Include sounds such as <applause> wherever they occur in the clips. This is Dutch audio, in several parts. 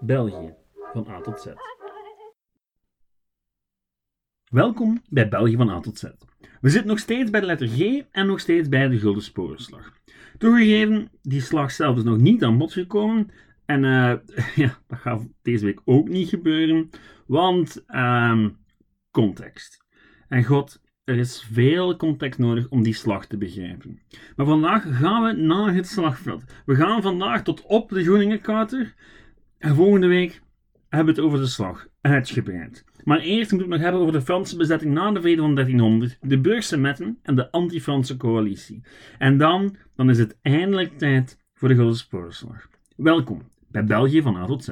België, van A tot Z. Welkom bij België van A tot Z. We zitten nog steeds bij de letter G en nog steeds bij de Gulden Sporenslag. Toegegeven, die slag zelf is nog niet aan bod gekomen. En uh, <laughs> ja, dat gaat deze week ook niet gebeuren, want uh, context. En god, er is veel context nodig om die slag te begrijpen. Maar vandaag gaan we naar het slagveld. We gaan vandaag tot op de Groeningenkouter. En volgende week hebben we het over de slag, uitgebreid. Maar eerst moet ik het nog hebben over de Franse bezetting na de vrede van 1300, de Burgse metten en de anti-Franse coalitie. En dan, dan is het eindelijk tijd voor de Gulden Sporenslag. Welkom bij België van A tot Z.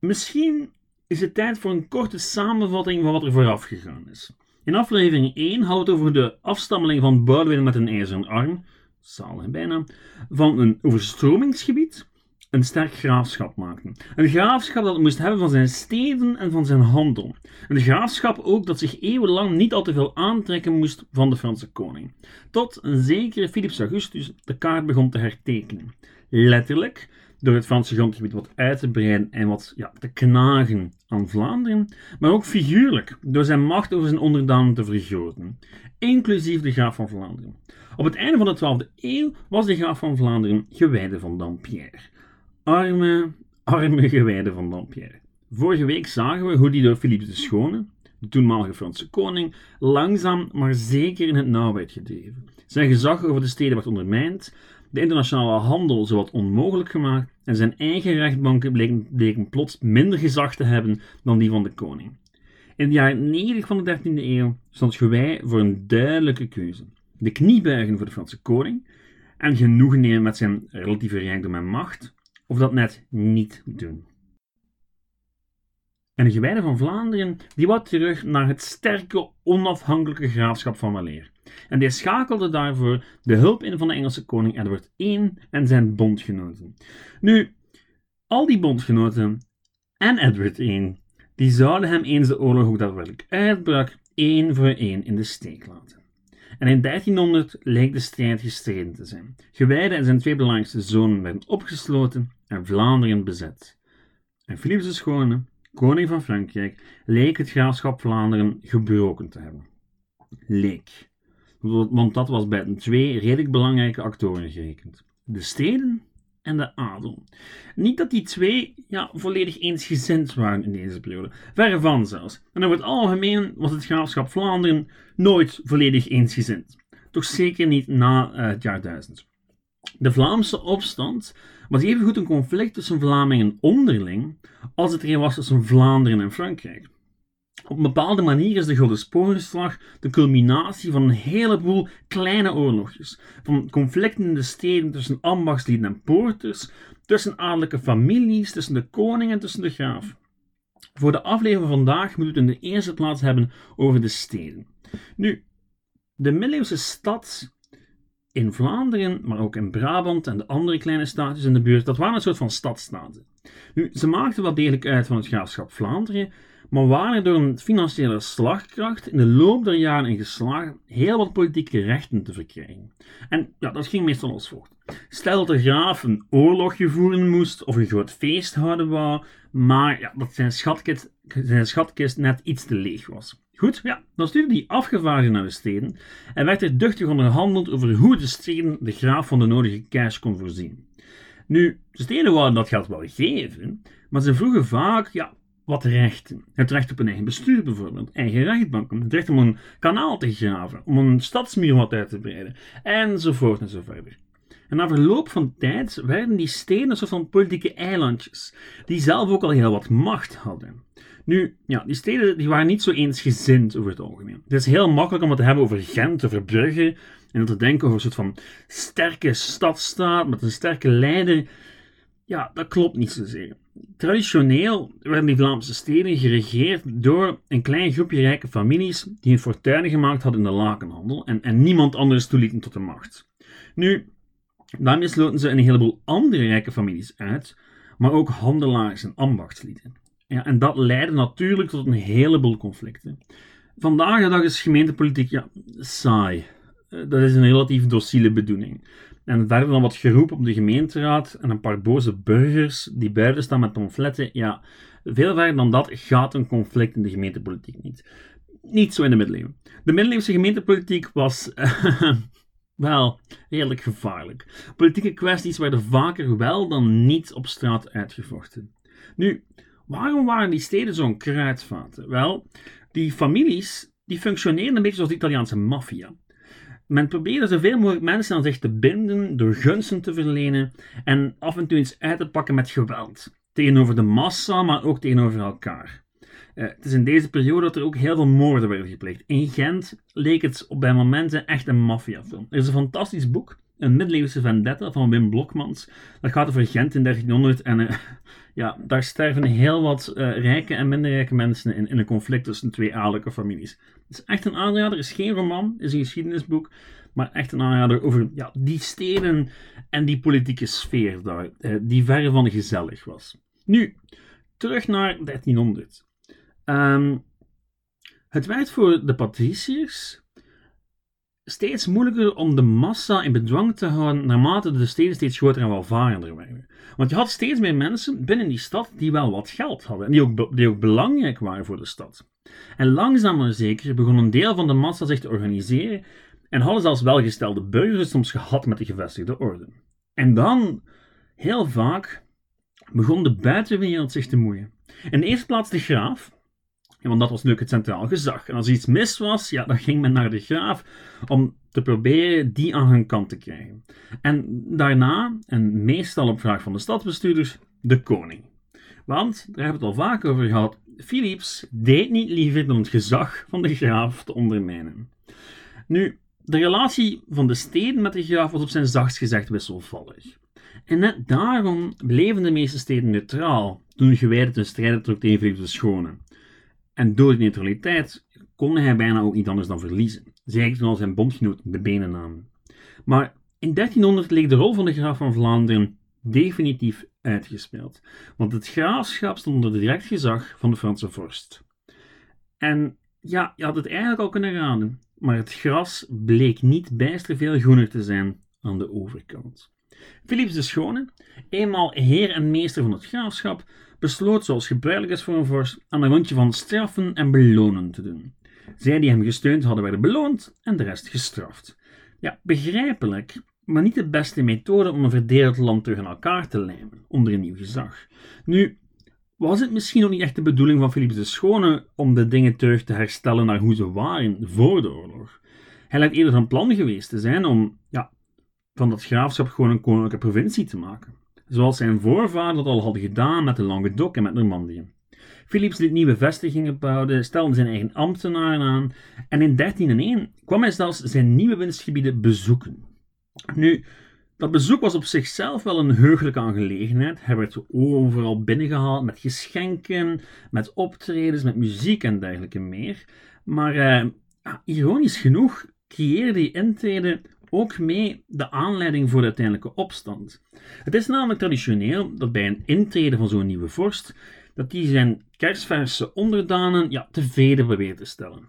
Misschien is het tijd voor een korte samenvatting van wat er vooraf gegaan is. In aflevering 1 hadden we het over de afstammeling van Boudewijn met een ijzeren arm, bijna, van een overstromingsgebied een sterk graafschap maakten. Een graafschap dat het moest hebben van zijn steden en van zijn handel. Een graafschap ook dat zich eeuwenlang niet al te veel aantrekken moest van de Franse koning. Tot een zekere Philips Augustus de kaart begon te hertekenen. Letterlijk, door het Franse grondgebied wat uit te breiden en wat ja, te knagen aan Vlaanderen, maar ook figuurlijk door zijn macht over zijn onderdanen te vergroten, inclusief de graaf van Vlaanderen. Op het einde van de 12e eeuw was de graaf van Vlaanderen gewijde van Dampierre. Arme, arme gewijde van Dampierre. Vorige week zagen we hoe die door Philippe de Schone, de toenmalige Franse koning, langzaam maar zeker in het nauw werd gedreven. Zijn gezag over de steden werd ondermijnd, de internationale handel zowat onmogelijk gemaakt en zijn eigen rechtbanken bleken, plots minder gezag te hebben dan die van de koning. In de jaren 90 van de 13e eeuw stond Gewij voor een duidelijke keuze. De knie buigen voor de Franse koning en genoegen nemen met zijn relatieve rijkdom en macht, of dat net niet doen. En de gewijde van Vlaanderen die wou terug naar het sterke, onafhankelijke graafschap van Waleer. En die schakelde daarvoor de hulp in van de Engelse koning Edward I en zijn bondgenoten. Nu, al die bondgenoten en Edward I, die zouden hem eens de oorlog ook daadwerkelijk uitbrak, één voor één in de steek laten. En in 1300 leek de strijd gestreden te zijn. Gewijde en zijn twee belangrijkste zonen werden opgesloten en Vlaanderen bezet. En Philips de Schone, koning van Frankrijk, leek het graafschap Vlaanderen gebroken te hebben. Leek. Want dat was bij twee redelijk belangrijke actoren gerekend. De steden en de adel. Niet dat die twee ja, volledig eensgezind waren in deze periode. Verre van zelfs. En over het algemeen was het graafschap Vlaanderen nooit volledig eensgezind. Toch zeker niet na uh, het jaar 1000. De Vlaamse opstand was evengoed een conflict tussen Vlamingen onderling als het er was tussen Vlaanderen en Frankrijk. Op een bepaalde manier is de Gulden Sporenslag de culminatie van een heleboel kleine oorlogjes. Van conflicten in de steden tussen ambachtslieden en poorters, tussen adellijke families, tussen de koning en tussen de graaf. Voor de aflevering van vandaag moeten we het in de eerste plaats hebben over de steden. Nu, de middeleeuwse stad in Vlaanderen, maar ook in Brabant en de andere kleine staatjes in de buurt, dat waren een soort van stadstaten. Nu, ze maakten wel degelijk uit van het graafschap Vlaanderen, maar waren door een financiële slagkracht in de loop der jaren in geslaagd heel wat politieke rechten te verkrijgen. En ja, dat ging meestal als volgt. Stel dat de graaf een oorlogje voeren moest of een groot feest houden wou, maar ja, dat zijn schatkist, zijn schatkist net iets te leeg was. Goed, ja, dan stuurde hij afgevaardigden naar de steden en werd er duchtig onderhandeld over hoe de steden de graaf van de nodige cash kon voorzien. Nu, de steden wouden dat geld wel geven, maar ze vroegen vaak, ja, wat rechten. Het recht op een eigen bestuur bijvoorbeeld, eigen rechtbanken, het recht om een kanaal te graven, om een stadsmuur wat uit te breiden, enzovoort en zo verder. En na verloop van tijd werden die steden een soort van politieke eilandjes, die zelf ook al heel wat macht hadden. Nu, ja, die steden die waren niet zo eensgezind over het algemeen. Het is heel makkelijk om het te hebben over Gent, over Brugge, en te denken over een soort van sterke stadstaat met een sterke leider. Ja, dat klopt niet zozeer. Traditioneel werden die Vlaamse steden geregeerd door een klein groepje rijke families die een fortuin gemaakt hadden in de lakenhandel en, en niemand anders toelieten tot de macht. Nu, daarmee sloten ze een heleboel andere rijke families uit, maar ook handelaars en ambachtslieden. Ja, en dat leidde natuurlijk tot een heleboel conflicten. Vandaag de dag is gemeentepolitiek ja, saai. Eh, dat is een relatief docile bedoeling. En verder dan wat geroep op de gemeenteraad en een paar boze burgers die buiten staan met pamfletten. Ja, veel verder dan dat gaat een conflict in de gemeentepolitiek niet. Niet zo in de middeleeuwen. De middeleeuwse gemeentepolitiek was <laughs> wel redelijk gevaarlijk. Politieke kwesties werden vaker wel dan niet op straat uitgevochten. Nu, waarom waren die steden zo'n kruidvaten? Wel, die families die functioneerden een beetje zoals de Italiaanse maffia. Men probeerde zoveel mogelijk mensen aan zich te binden door gunsten te verlenen en af en toe eens uit te pakken met geweld. Tegenover de massa, maar ook tegenover elkaar. Uh, het is in deze periode dat er ook heel veel moorden werden gepleegd. In Gent leek het op bij momenten echt een maffiafilm. Er is een fantastisch boek, een middeleeuwse vendetta van Wim Blokmans. Dat gaat over Gent in 1300 en uh, <laughs> ja, daar sterven heel wat uh, rijke en minder rijke mensen in, in een conflict tussen twee adellijke families. Het is echt een aanrader, is geen roman, is een geschiedenisboek, maar echt een aanrader over ja, die steden en die politieke sfeer daar, die verre van gezellig was. Nu, terug naar 1300. Um, het werd voor de patriciërs steeds moeilijker om de massa in bedwang te houden naarmate de steden steeds groter en welvarender werden. Want je had steeds meer mensen binnen die stad die wel wat geld hadden en die ook, die ook belangrijk waren voor de stad. En langzaam maar zeker begon een deel van de massa zich te organiseren en hadden zelfs welgestelde burgers soms gehad met de gevestigde orde. En dan, heel vaak, begon de buitenwereld zich te moeien. In de eerste plaats de graaf, want dat was natuurlijk het centraal gezag. En als iets mis was, ja, dan ging men naar de graaf om te proberen die aan hun kant te krijgen. En daarna, en meestal op vraag van de stadsbestuurders, de koning. Want, daar hebben we het al vaak over gehad, Philips deed niet liever dan het gezag van de graaf te ondermijnen. Nu, de relatie van de steden met de graaf was op zijn zachtst gezegd wisselvallig. En net daarom bleven de meeste steden neutraal toen gewijde ten strijde trok tegen Philips de Schone. En door neutraliteit kon hij bijna ook niet anders dan verliezen. Zeker toen al zijn bondgenoten de benen namen. Maar in 1300 leek de rol van de graaf van Vlaanderen definitief uitgespeeld, want het graafschap stond onder direct gezag van de Franse vorst. En ja, je had het eigenlijk al kunnen raden, maar het gras bleek niet bijster veel groener te zijn aan de overkant. Philips de Schone, eenmaal heer en meester van het graafschap, besloot, zoals gebruikelijk is voor een vorst, aan een rondje van straffen en belonen te doen. Zij die hem gesteund hadden, werden beloond en de rest gestraft. Ja, begrijpelijk, maar niet de beste methode om een verdeeld land tegen elkaar te lijmen, onder een nieuw gezag. Nu, was het misschien ook niet echt de bedoeling van Philips de Schone om de dingen terug te herstellen naar hoe ze waren voor de oorlog? Hij lijkt eerder van plan geweest te zijn om ja, van dat graafschap gewoon een koninklijke provincie te maken zoals zijn voorvaderen dat al hadden gedaan met de Languedoc en met Normandië. Philips liet nieuwe vestigingen bouwen, stelde zijn eigen ambtenaren aan en in 1301 kwam hij zelfs zijn nieuwe winstgebieden bezoeken. Nu, dat bezoek was op zichzelf wel een heugelijke aangelegenheid. Hij werd overal binnengehaald met geschenken, met optredens, met muziek en dergelijke meer. Maar eh, ironisch genoeg creëerde die intrede ook mee de aanleiding voor de uiteindelijke opstand. Het is namelijk traditioneel dat bij een intrede van zo'n nieuwe vorst, dat die zijn kersverse onderdanen ja, tevreden probeert te stellen.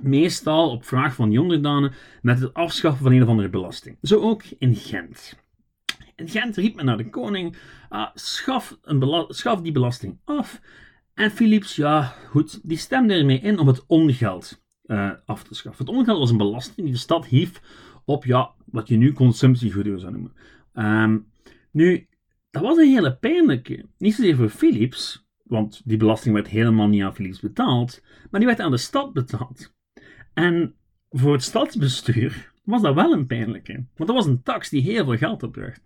Meestal op vraag van die onderdanen met het afschaffen van een of andere belasting. Zo ook in Gent. In Gent riep men naar de koning, ah, schaf, schaf die belasting af. En Philips, ja goed, die stemde ermee in om het ongeld uh, af te schaffen. Het ongeld was een belasting die de stad hief op ja, wat je nu consumptiegoederen zou noemen. Um, nu, dat was een hele pijnlijke. Niet zozeer voor Philips, want die belasting werd helemaal niet aan Philips betaald, maar die werd aan de stad betaald. En voor het stadsbestuur was dat wel een pijnlijke, want dat was een tax die heel veel geld opbracht.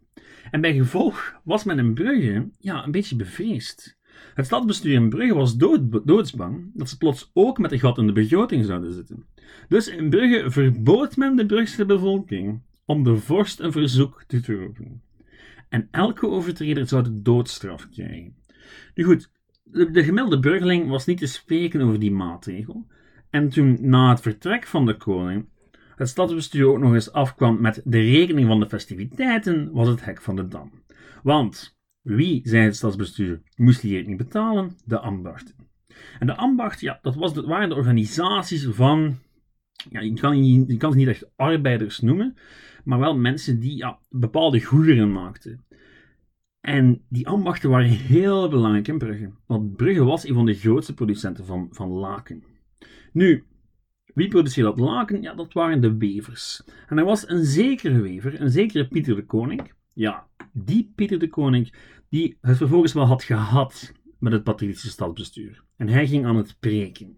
En bij gevolg was men in Brugge ja, een beetje bevreesd. Het stadsbestuur in Brugge was dood, doodsbang dat ze plots ook met een gat in de begroting zouden zitten. Dus in Brugge verbood men de Brugse bevolking om de vorst een verzoek te roepen. En elke overtreder zou de doodstraf krijgen. Nu goed, de, de gemiddelde burgerling was niet te spreken over die maatregel. En toen na het vertrek van de koning het stadsbestuur ook nog eens afkwam met de rekening van de festiviteiten, was het hek van de dam. Want wie, zei het stadsbestuur, moest die rekening betalen? De ambachten. En de ambacht, ja, dat, was, dat waren de organisaties van ja, je, kan, je kan ze niet echt arbeiders noemen, maar wel mensen die ja, bepaalde goederen maakten. En die ambachten waren heel belangrijk in Brugge, want Brugge was een van de grootste producenten van, van laken. Nu, wie produceerde dat laken? Ja, dat waren de wevers. En er was een zekere wever, een zekere Pieter de Koning. Ja, die Pieter de Koning, die het vervolgens wel had gehad met het patricische stadsbestuur. En hij ging aan het preken.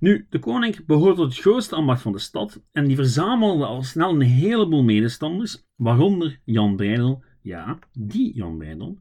Nu, de koning behoorde tot het grootste ambacht van de stad en die verzamelde al snel een heleboel medestanders, waaronder Jan Breidel, ja, die Jan Breidel,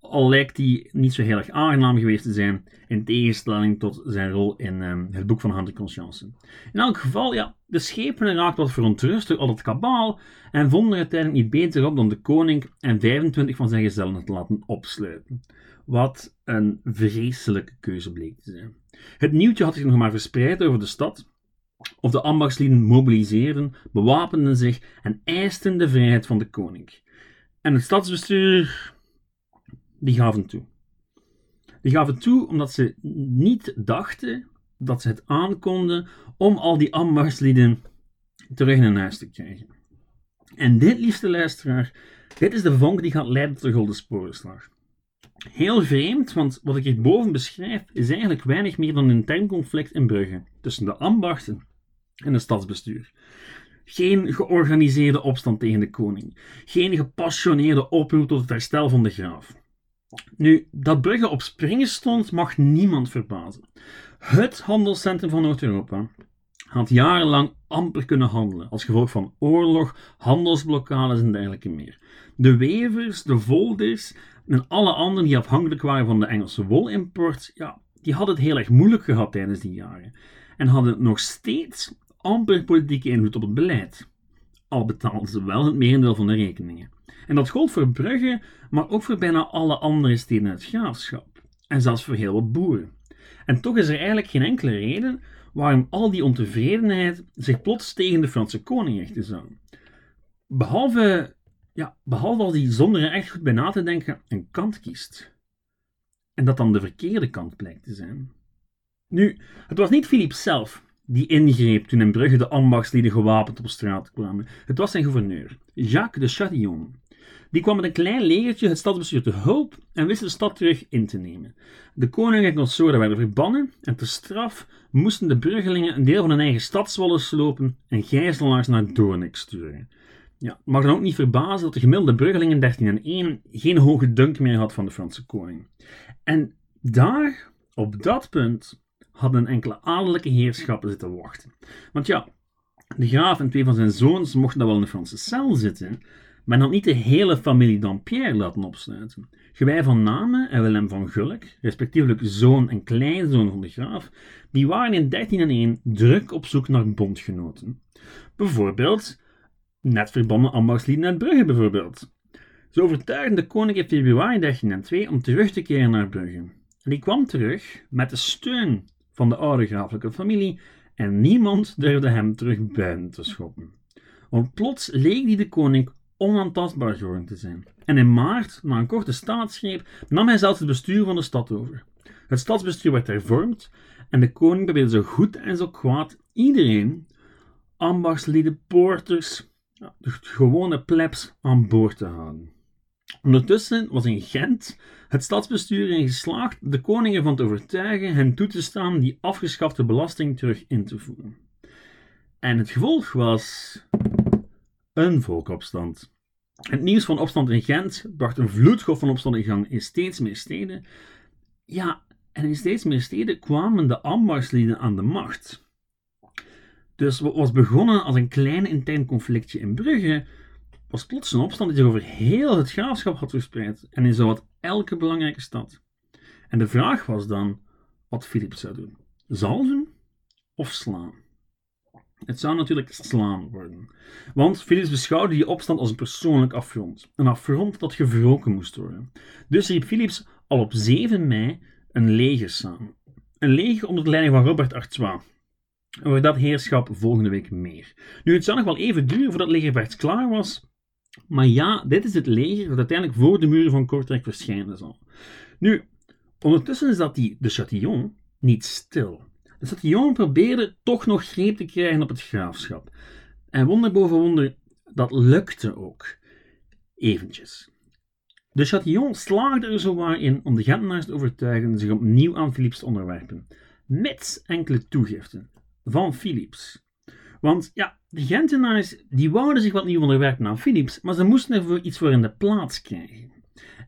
al lijkt hij niet zo heel erg aangenaam geweest te zijn, in tegenstelling tot zijn rol in ehm, het boek van Hunter Conscience. In elk geval, ja, de schepenen raakten wat verontrust door al het kabaal en vonden er uiteindelijk niet beter op dan de koning en 25 van zijn gezellen te laten opsluiten. Wat een vreselijke keuze bleek te zijn. Het nieuwtje had zich nog maar verspreid over de stad, of de ambachtslieden mobiliseerden, bewapenden zich en eisten de vrijheid van de koning. En het stadsbestuur, die gaven toe. Die gaven toe omdat ze niet dachten dat ze het aankonden om al die ambachtslieden terug naar huis te krijgen. En dit, liefste luisteraar, dit is de vonk die gaat leiden tot de Golden Sporenslag. Heel vreemd, want wat ik hierboven beschrijf is eigenlijk weinig meer dan een intern conflict in Brugge tussen de ambachten en het stadsbestuur. Geen georganiseerde opstand tegen de koning, geen gepassioneerde oproep tot het herstel van de graaf. Nu, dat Brugge op springen stond, mag niemand verbazen. Het handelscentrum van Noord-Europa had jarenlang amper kunnen handelen als gevolg van oorlog, handelsblokkades en dergelijke meer. De wevers, de volders en alle anderen die afhankelijk waren van de Engelse wolimport, ja, die hadden het heel erg moeilijk gehad tijdens die jaren. En hadden nog steeds amper politieke invloed op het beleid. Al betaalden ze wel het merendeel van de rekeningen. En dat gold voor Brugge, maar ook voor bijna alle andere steden in het graafschap. En zelfs voor heel wat boeren. En toch is er eigenlijk geen enkele reden waarom al die ontevredenheid zich plots tegen de Franse koning richten zou. Behalve ja, behalve als hij zonder er echt goed bij na te denken een kant kiest. En dat dan de verkeerde kant blijkt te zijn. Nu, het was niet Philippe zelf die ingreep toen in Brugge de ambachtslieden gewapend op straat kwamen. Het was zijn gouverneur, Jacques de Chatillon. Die kwam met een klein legertje het stadsbestuur te hulp en wist de stad terug in te nemen. De koning en consorten werden verbannen en ter straf moesten de Bruggelingen een deel van hun eigen stadswallen slopen en gijzelaars naar Doornik sturen. Ja, mag dan ook niet verbazen dat de gemiddelde Bruggeling in 1301 geen hoge dunk meer had van de Franse koning. En daar, op dat punt, hadden enkele adellijke heerschappen zitten wachten. Want ja, de graaf en twee van zijn zoons mochten dan wel in de Franse cel zitten, maar had niet de hele familie Dampierre laten opsluiten. Gewij van Namen en Willem van Gulk, respectievelijk zoon en kleinzoon van de graaf, die waren in 1301 druk op zoek naar bondgenoten. Bijvoorbeeld Net verbannen ambachtslieden uit Brugge bijvoorbeeld. Ze overtuigden de koning in februari 1302 om terug te keren naar Brugge. En die kwam terug met de steun van de oude grafelijke familie en niemand durfde hem terug buiten te schoppen. Want plots leek die de koning onaantastbaar geworden te zijn. En in maart, na een korte staatsgreep, nam hij zelfs het bestuur van de stad over. Het stadsbestuur werd hervormd en de koning probeerde zo goed en zo kwaad iedereen, ambachtslieden, poorters, de gewone plebs aan boord te houden. Ondertussen was in Gent het stadsbestuur in geslaagd de koning ervan te overtuigen hen toe te staan die afgeschafte belasting terug in te voeren. En het gevolg was een volkopstand. Het nieuws van opstand in Gent bracht een vloedgolf van opstand in gang in steeds meer steden. Ja, en in steeds meer steden kwamen de ambachtslieden aan de macht. Dus wat was begonnen als een klein intern conflictje in Brugge, was plots een opstand die zich over heel het graafschap had verspreid en in zowat elke belangrijke stad. En de vraag was dan wat Philips zou doen: zalven of slaan? Het zou natuurlijk slaan worden. Want Philips beschouwde die opstand als een persoonlijk affront. Een affront dat gewroken moest worden. Dus riep Philips al op 7 mei een leger samen. Een leger onder de leiding van Robert Artois, over dat heerschap volgende week meer. Nu, het zou nog wel even duren voordat Legervecht klaar was. Maar ja, dit is het leger dat uiteindelijk voor de muren van Kortrijk verschijnen zal. Nu, ondertussen is dat die de Chatillon niet stil. De Chatillon probeerde toch nog greep te krijgen op het graafschap. En wonder boven wonder, dat lukte ook. Eventjes. De Chatillon slaagde er zowaar in om de Gentenaars te overtuigen zich opnieuw aan Philips te onderwerpen, mits enkele toegiften van Philips. Want ja, de Gentenaars die wouden zich wat nieuw onderwerpen aan Philips, maar ze moesten ervoor iets voor in de plaats krijgen.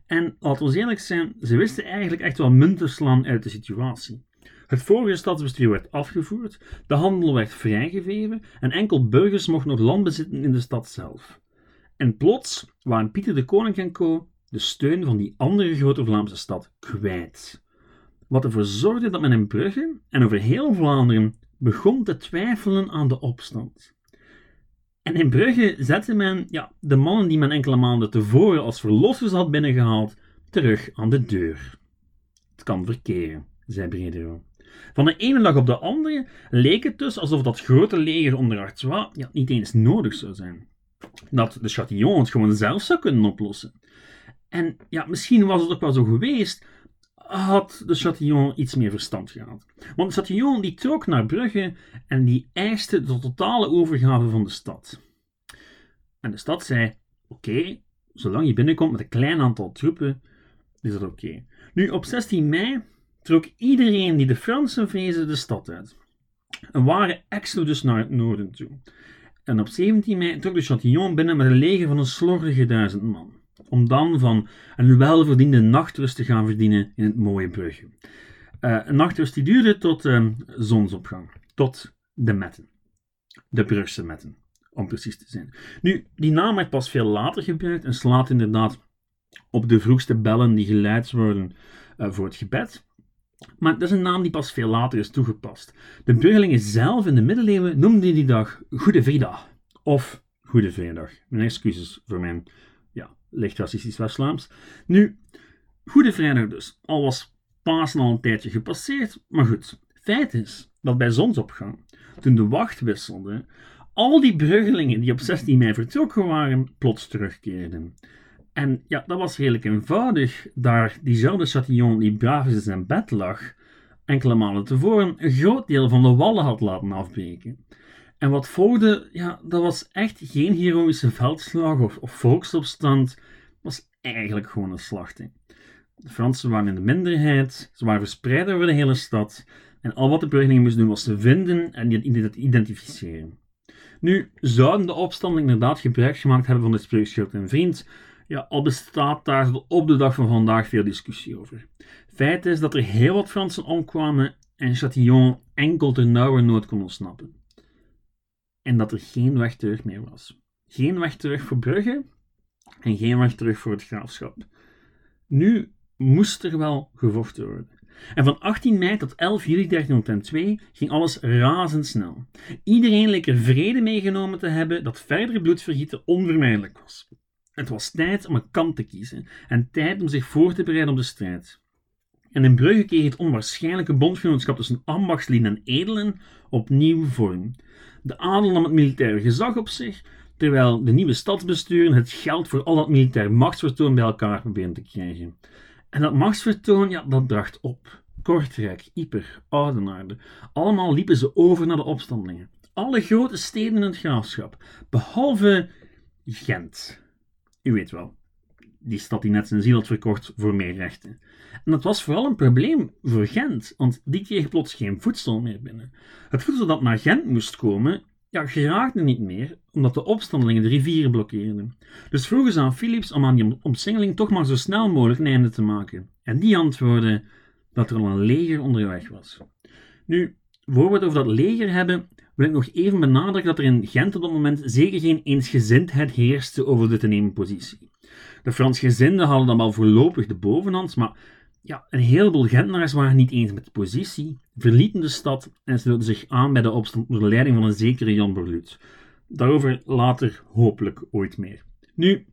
En laten we eerlijk zijn, ze wisten eigenlijk echt wel munt slaan uit de situatie. Het vorige stadsbestuur werd afgevoerd, de handel werd vrijgegeven en enkel burgers mochten nog land bezitten in de stad zelf. En plots waren Pieter de Koning en co. de steun van die andere grote Vlaamse stad kwijt. Wat ervoor zorgde dat men in Brugge en over heel Vlaanderen begon te twijfelen aan de opstand. En in Brugge zette men ja, de mannen die men enkele maanden tevoren als verlossers had binnengehaald, terug aan de deur. Het kan verkeren, zei Bredero. Van de ene dag op de andere leek het dus alsof dat grote leger onder Artois ja, niet eens nodig zou zijn. Dat de Chatillon het gewoon zelf zou kunnen oplossen. En ja, misschien was het ook wel zo geweest, had de Chatillon iets meer verstand gehad. Want de Chatillon die trok naar Brugge en die eiste de totale overgave van de stad. En de stad zei: Oké, zolang je binnenkomt met een klein aantal troepen, is dat oké. Nu, op 16 mei trok iedereen die de Fransen vreesde de stad uit. Een ware exodus naar het noorden toe. En op 17 mei trok de Chatillon binnen met een leger van een slordige duizend man. Om dan van een welverdiende nachtrust te gaan verdienen in het mooie Brugge. Uh, een nachtrust die duurde tot uh, zonsopgang. Tot de Metten. De Brugse Metten, om precies te zijn. Nu, die naam werd pas veel later gebruikt en slaat inderdaad op de vroegste bellen die geleid worden uh, voor het gebed. Maar dat is een naam die pas veel later is toegepast. De Bruggelingen zelf in de middeleeuwen noemden die dag Goede Vrijdag of Goede Vrijdag. Mijn excuses voor mijn ja, licht racistisch West-Vlaams. Nu, Goede Vrijdag dus. Al was Pasen al een tijdje gepasseerd, maar goed. Feit is dat bij zonsopgang, toen de wacht wisselde, al die Bruggelingen die op 16 mei vertrokken waren, plots terugkeerden. En ja, dat was redelijk eenvoudig, daar diezelfde Chatillon die braaf in zijn bed lag, enkele maanden tevoren een groot deel van de wallen had laten afbreken. En wat volgde, ja, dat was echt geen heroïsche veldslag of, volksopstand, was eigenlijk gewoon een slachting. De Fransen waren in de minderheid, ze waren verspreid over de hele stad, en al wat de Bruggelingen moesten doen was ze vinden en die identificeren. Nu, zouden de opstandingen inderdaad gebruik gemaakt hebben van de spreekschild en vriend, ja, al bestaat daar op de dag van vandaag veel discussie over. Feit is dat er heel wat Fransen omkwamen en Chatillon enkel ter nauwe nood kon ontsnappen. En dat er geen weg terug meer was. Geen weg terug voor Brugge en geen weg terug voor het graafschap. Nu moest er wel gevochten worden. En van 18 mei tot 11 juli 1302 ging alles razendsnel. Iedereen leek er vrede meegenomen te hebben dat verdere bloedvergieten onvermijdelijk was. Het was tijd om een kant te kiezen en tijd om zich voor te bereiden op de strijd. En in Brugge kreeg het onwaarschijnlijke bondgenootschap tussen ambachtslieden en edelen opnieuw vorm. De adel nam het militaire gezag op zich, terwijl de nieuwe stadsbesturen het geld voor al dat militair machtsvertoon bij elkaar proberen te krijgen. En dat machtsvertoon, ja, dat dracht op. Kortrijk, Yper, Oudenaarde, allemaal liepen ze over naar de opstandelingen. Alle grote steden in het graafschap, behalve Gent. U weet wel, die stad die net zijn ziel had verkocht voor meer rechten. En dat was vooral een probleem voor Gent, want die kreeg plots geen voedsel meer binnen. Het voedsel dat naar Gent moest komen, ja, geraakte niet meer, omdat de opstandelingen de rivieren blokkeerden. Dus vroegen ze aan Philips om aan die omsingeling toch maar zo snel mogelijk een einde te maken. En die antwoordde dat er al een leger onderweg was. Nu, voor we het over dat leger hebben, wil ik nog even benadrukken dat er in Gent op dat moment zeker geen eensgezindheid heerste over de te nemen positie. De Fransgezinden hadden dan wel voorlopig de bovenhand, maar ja, een heleboel Gentenaars waren niet eens met de positie, verlieten de stad en sloten zich aan bij de opstand onder leiding van een zekere Jan Borluut. Daarover later hopelijk ooit meer. Nu,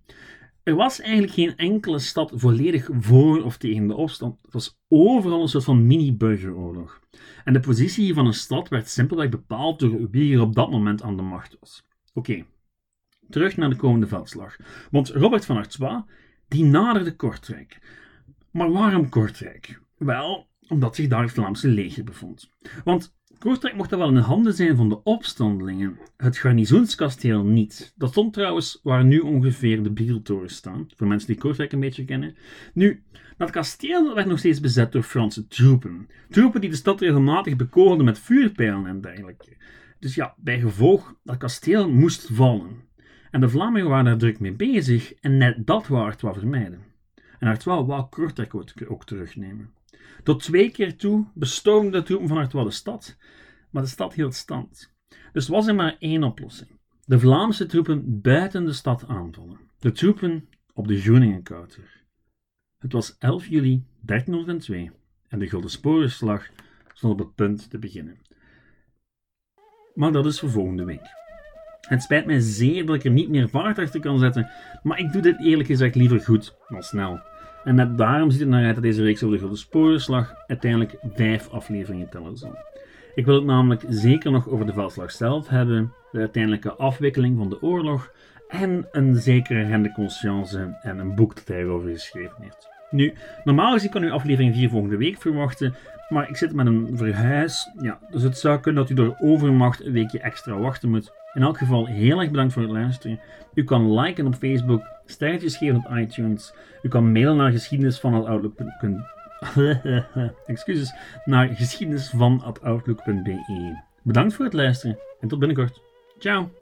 er was eigenlijk geen enkele stad volledig voor of tegen de opstand. Het was overal een soort van mini-burgeroorlog. En de positie van een stad werd simpelweg bepaald door wie er op dat moment aan de macht was. Oké, terug naar de komende veldslag. Want Robert van Artois, die naderde Kortrijk. Maar waarom Kortrijk? Wel, omdat zich daar het Vlaamse leger bevond. Want Kortrijk mocht dan wel in de handen zijn van de opstandelingen. Het garnizoenskasteel niet. Dat stond trouwens waar nu ongeveer de Biertorens staan, voor mensen die Kortrijk een beetje kennen. Nu, dat kasteel werd nog steeds bezet door Franse troepen. Troepen die de stad regelmatig bekogelden met vuurpijlen en dergelijke. Dus ja, bij gevolg, dat kasteel moest vallen. En de Vlamingen waren daar druk mee bezig en net dat wou Artois vermijden. En Artois wou Kortrijk ook terugnemen. Tot twee keer toe bestormden de troepen van Artois de stad, maar de stad hield stand. Dus was er maar één oplossing. De Vlaamse troepen buiten de stad aanvallen. De troepen op de Groeningenkouter. Het was 11 juli 1302 en de Gulden Sporenslag stond op het punt te beginnen. Maar dat is voor volgende week. Het spijt mij zeer dat ik er niet meer vaart achter kan zetten, maar ik doe dit eerlijk gezegd liever goed dan snel. En net daarom ziet het naar uit dat deze reeks over de Gulden Sporenslag uiteindelijk vijf afleveringen tellen zal. Ik wil het namelijk zeker nog over de veldslag zelf hebben, de uiteindelijke afwikkeling van de oorlog en een zekere rende conscience en een boek dat hij erover geschreven heeft. Nu, normaal gezien kan u aflevering 4 volgende week verwachten, maar ik zit met een verhuis, ja, dus het zou kunnen dat u door overmacht een weekje extra wachten moet. In elk geval heel erg bedankt voor het luisteren. U kan liken op Facebook, sterretjes geven op iTunes. U kan mailen naar geschiedenis van <laughs> Excuses, naar geschiedenis van Bedankt voor het luisteren en tot binnenkort. Ciao!